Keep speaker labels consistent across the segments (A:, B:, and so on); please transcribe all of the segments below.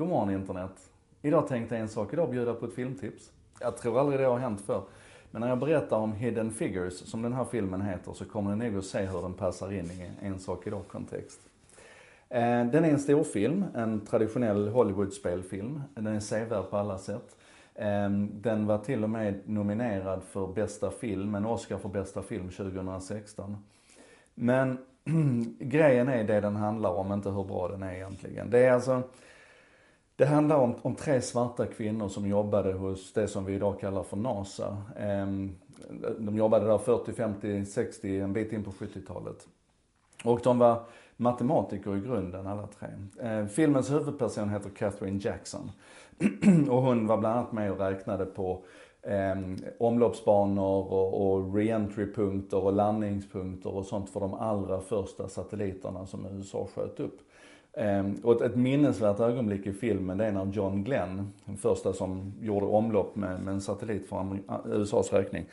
A: God morgon internet. Idag tänkte jag en sak, idag bjuda på ett filmtips. Jag tror aldrig det har hänt förr. Men när jag berättar om Hidden Figures, som den här filmen heter, så kommer ni nog att se hur den passar in i en sak idag-kontext. Eh, den är en storfilm, en traditionell Hollywood-spelfilm. Den är sevärd på alla sätt. Ehm, den var till och med nominerad för bästa film, en Oscar för bästa film 2016. Men grejen är det den handlar om, inte hur bra den är egentligen. Det är alltså, det handlar om, om tre svarta kvinnor som jobbade hos det som vi idag kallar för NASA. Ehm, de jobbade där 40, 50, 60, en bit in på 70-talet. Och de var matematiker i grunden alla tre. Ehm, filmens huvudperson heter Catherine Jackson. och hon var bland annat med och räknade på eh, omloppsbanor och, och reentrypunkter och landningspunkter och sånt för de allra första satelliterna som USA sköt upp. Ehm, och ett, minnesvärt ögonblick i filmen det är när John Glenn, den första som gjorde omlopp med, med en satellit för ah, USAs räkning.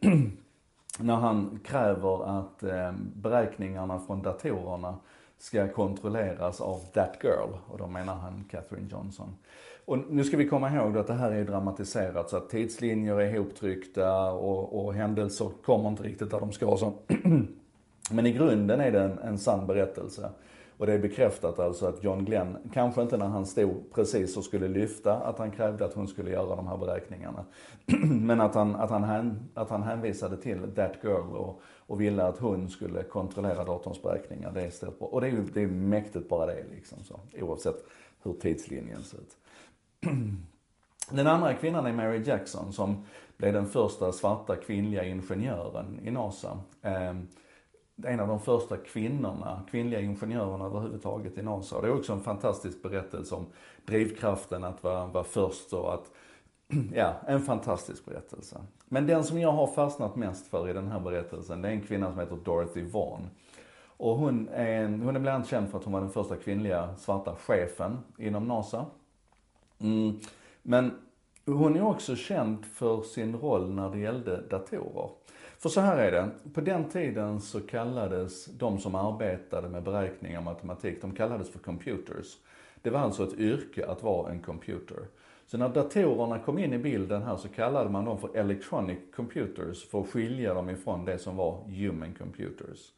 A: när han kräver att eh, beräkningarna från datorerna ska kontrolleras av that girl. Och då menar han Katherine Johnson. Och nu ska vi komma ihåg att det här är dramatiserat så att tidslinjer är ihoptryckta och, och händelser kommer inte riktigt där de ska. Så. Men i grunden är det en, en sann berättelse. Och det är bekräftat alltså att John Glenn, kanske inte när han stod precis och skulle lyfta, att han krävde att hon skulle göra de här beräkningarna. Men att han, att han, hän, att han hänvisade till that girl och, och ville att hon skulle kontrollera datorns beräkningar. Det är ställt Och det är ju det är mäktigt bara det liksom så, oavsett hur tidslinjen ser ut. Den andra kvinnan är Mary Jackson som blev den första svarta kvinnliga ingenjören i NASA. Ehm, en av de första kvinnorna, kvinnliga ingenjörerna överhuvudtaget i NASA. Det är också en fantastisk berättelse om drivkraften att vara, vara först och att, ja, en fantastisk berättelse. Men den som jag har fastnat mest för i den här berättelsen, det är en kvinna som heter Dorothy Vaughan. Och hon är, en, hon är bland annat känd för att hon var den första kvinnliga svarta chefen inom NASA. Mm. Men hon är också känd för sin roll när det gällde datorer. För så här är det, på den tiden så kallades de som arbetade med beräkningar och matematik, de kallades för computers. Det var alltså ett yrke att vara en computer. Så när datorerna kom in i bilden här så kallade man dem för electronic computers för att skilja dem ifrån det som var human computers.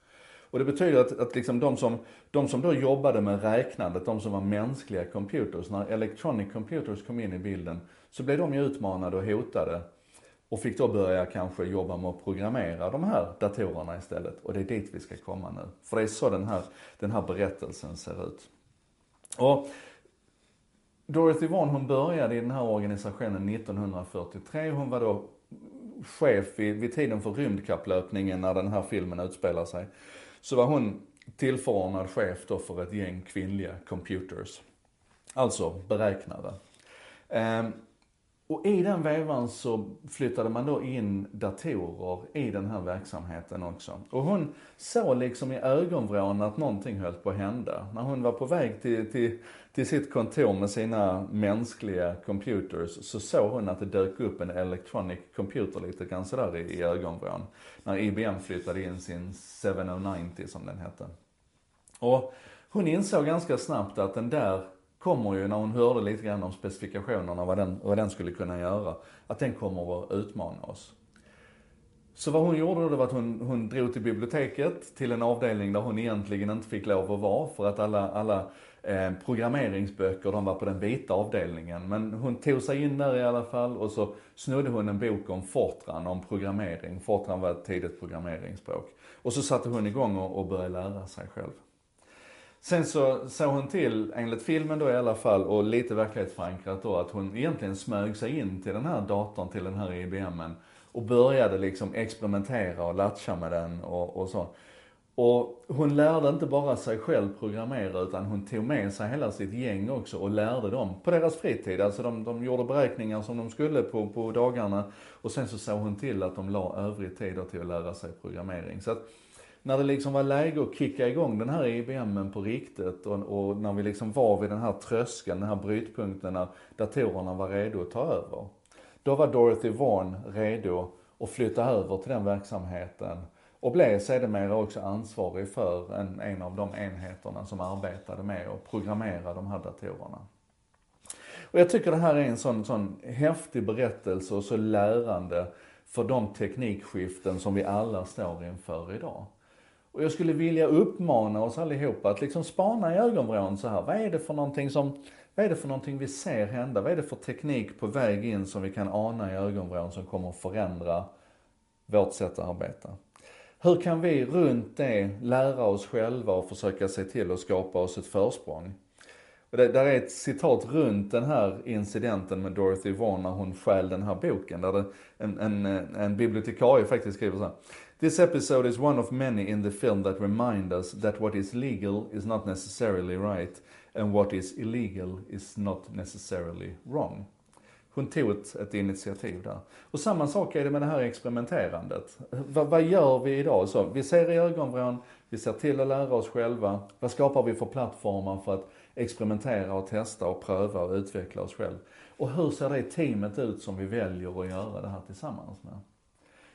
A: Och det betyder att, att liksom de, som, de som då jobbade med räknandet, de som var mänskliga computers, när electronic computers kom in i bilden, så blev de ju utmanade och hotade. Och fick då börja kanske jobba med att programmera de här datorerna istället. Och det är dit vi ska komma nu. För det är så den här, den här berättelsen ser ut. Och Dorothy Vaughan hon började i den här organisationen 1943. Hon var då chef vid, vid tiden för rymdkapplöpningen när den här filmen utspelar sig så var hon tillförordnad chef då för ett gäng kvinnliga computers. Alltså beräknade. Ehm, och i den vevan så flyttade man då in datorer i den här verksamheten också. Och hon såg liksom i ögonvrån att någonting höll på att hända. När hon var på väg till, till, till sitt kontor med sina mänskliga computers så såg hon att det dök upp en electronic computer lite grann sådär i, i ögonvrån. När IBM flyttade in sin 7090 som den hette. Och hon insåg ganska snabbt att den där kommer ju när hon hörde lite grann om specifikationerna, vad den, vad den skulle kunna göra, att den kommer att utmana oss. Så vad hon gjorde då, det var att hon, hon drog till biblioteket, till en avdelning där hon egentligen inte fick lov att vara, för att alla, alla eh, programmeringsböcker, de var på den vita avdelningen. Men hon tog sig in där i alla fall och så snodde hon en bok om Fortran, om programmering. Fortran var ett tidigt programmeringsspråk. Och så satte hon igång och, och började lära sig själv. Sen så såg hon till, enligt filmen då i alla fall, och lite verklighetsförankrat då, att hon egentligen smög sig in till den här datorn, till den här IBMen och började liksom experimentera och latcha med den och, och så. Och hon lärde inte bara sig själv programmera utan hon tog med sig hela sitt gäng också och lärde dem på deras fritid. Alltså de, de gjorde beräkningar som de skulle på, på dagarna och sen så såg hon till att de la övrig tid till att lära sig programmering. Så att när det liksom var läge att kicka igång den här IBMen på riktigt och, och när vi liksom var vid den här tröskeln, den här brytpunkten när datorerna var redo att ta över. Då var Dorothy Vaughan redo att flytta över till den verksamheten och blev sedermera också ansvarig för en, en av de enheterna som arbetade med att programmera de här datorerna. Och jag tycker det här är en sån, sån häftig berättelse och så lärande för de teknikskiften som vi alla står inför idag. Och jag skulle vilja uppmana oss allihopa att liksom spana i ögonvrån så här. Vad är det för någonting som, vad är det för någonting vi ser hända? Vad är det för teknik på väg in som vi kan ana i ögonvrån som kommer att förändra vårt sätt att arbeta? Hur kan vi runt det lära oss själva och försöka se till att skapa oss ett försprång? Och det, där är ett citat runt den här incidenten med Dorothy Vaughan när hon stjäl den här boken. Där det, en, en, en bibliotekarie faktiskt skriver så här. This episode is one of many in the film that remind us that what is legal is not necessarily right and what is illegal is not necessarily wrong. Hon tog ett, ett initiativ där. Och samma sak är det med det här experimenterandet. V vad gör vi idag? Så, vi ser i ögonvrån, vi ser till att lära oss själva. Vad skapar vi för plattformar för att experimentera och testa och pröva och utveckla oss själva? Och hur ser det teamet ut som vi väljer att göra det här tillsammans med?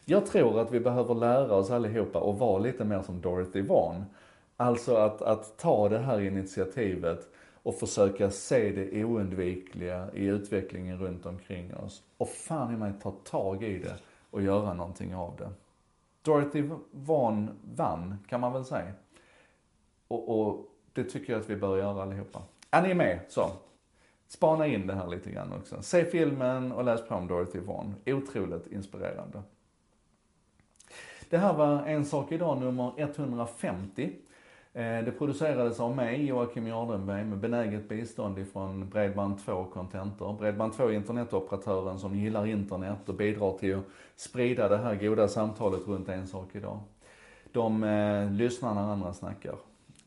A: Jag tror att vi behöver lära oss allihopa att vara lite mer som Dorothy Vaughan. Alltså att, att ta det här initiativet och försöka se det oundvikliga i utvecklingen runt omkring oss. Och fan i mig ta tag i det och göra någonting av det. Dorothy Vaughan vann, kan man väl säga. Och, och det tycker jag att vi bör göra allihopa. Är ni med? Så. Spana in det här lite grann också. Se filmen och läs på om Dorothy Vaughan. Otroligt inspirerande. Det här var En sak idag nummer 150. Eh, det producerades av mig, Joakim Jardenberg, med benäget bistånd ifrån Bredband2 Contentor. Bredband2 är internetoperatören som gillar internet och bidrar till att sprida det här goda samtalet runt En sak idag. De eh, lyssnar när andra snackar.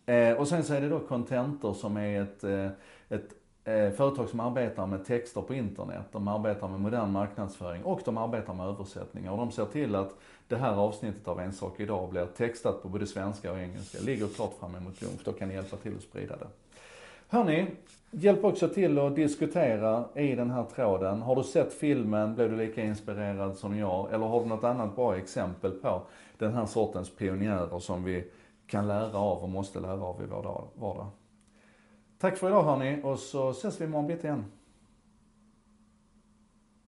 A: Eh, och sen så är det då Contentor som är ett, eh, ett Eh, företag som arbetar med texter på internet. De arbetar med modern marknadsföring och de arbetar med översättningar. Och de ser till att det här avsnittet av En sak idag blir textat på både svenska och engelska. Ligger klart fram emot lunch, då kan ni hjälpa till att sprida det. Hörni, hjälp också till att diskutera i den här tråden. Har du sett filmen, blev du lika inspirerad som jag? Eller har du något annat bra exempel på den här sortens pionjärer som vi kan lära av och måste lära av i vår vardag? Tack för idag hörni och så ses vi imorgon bitti igen.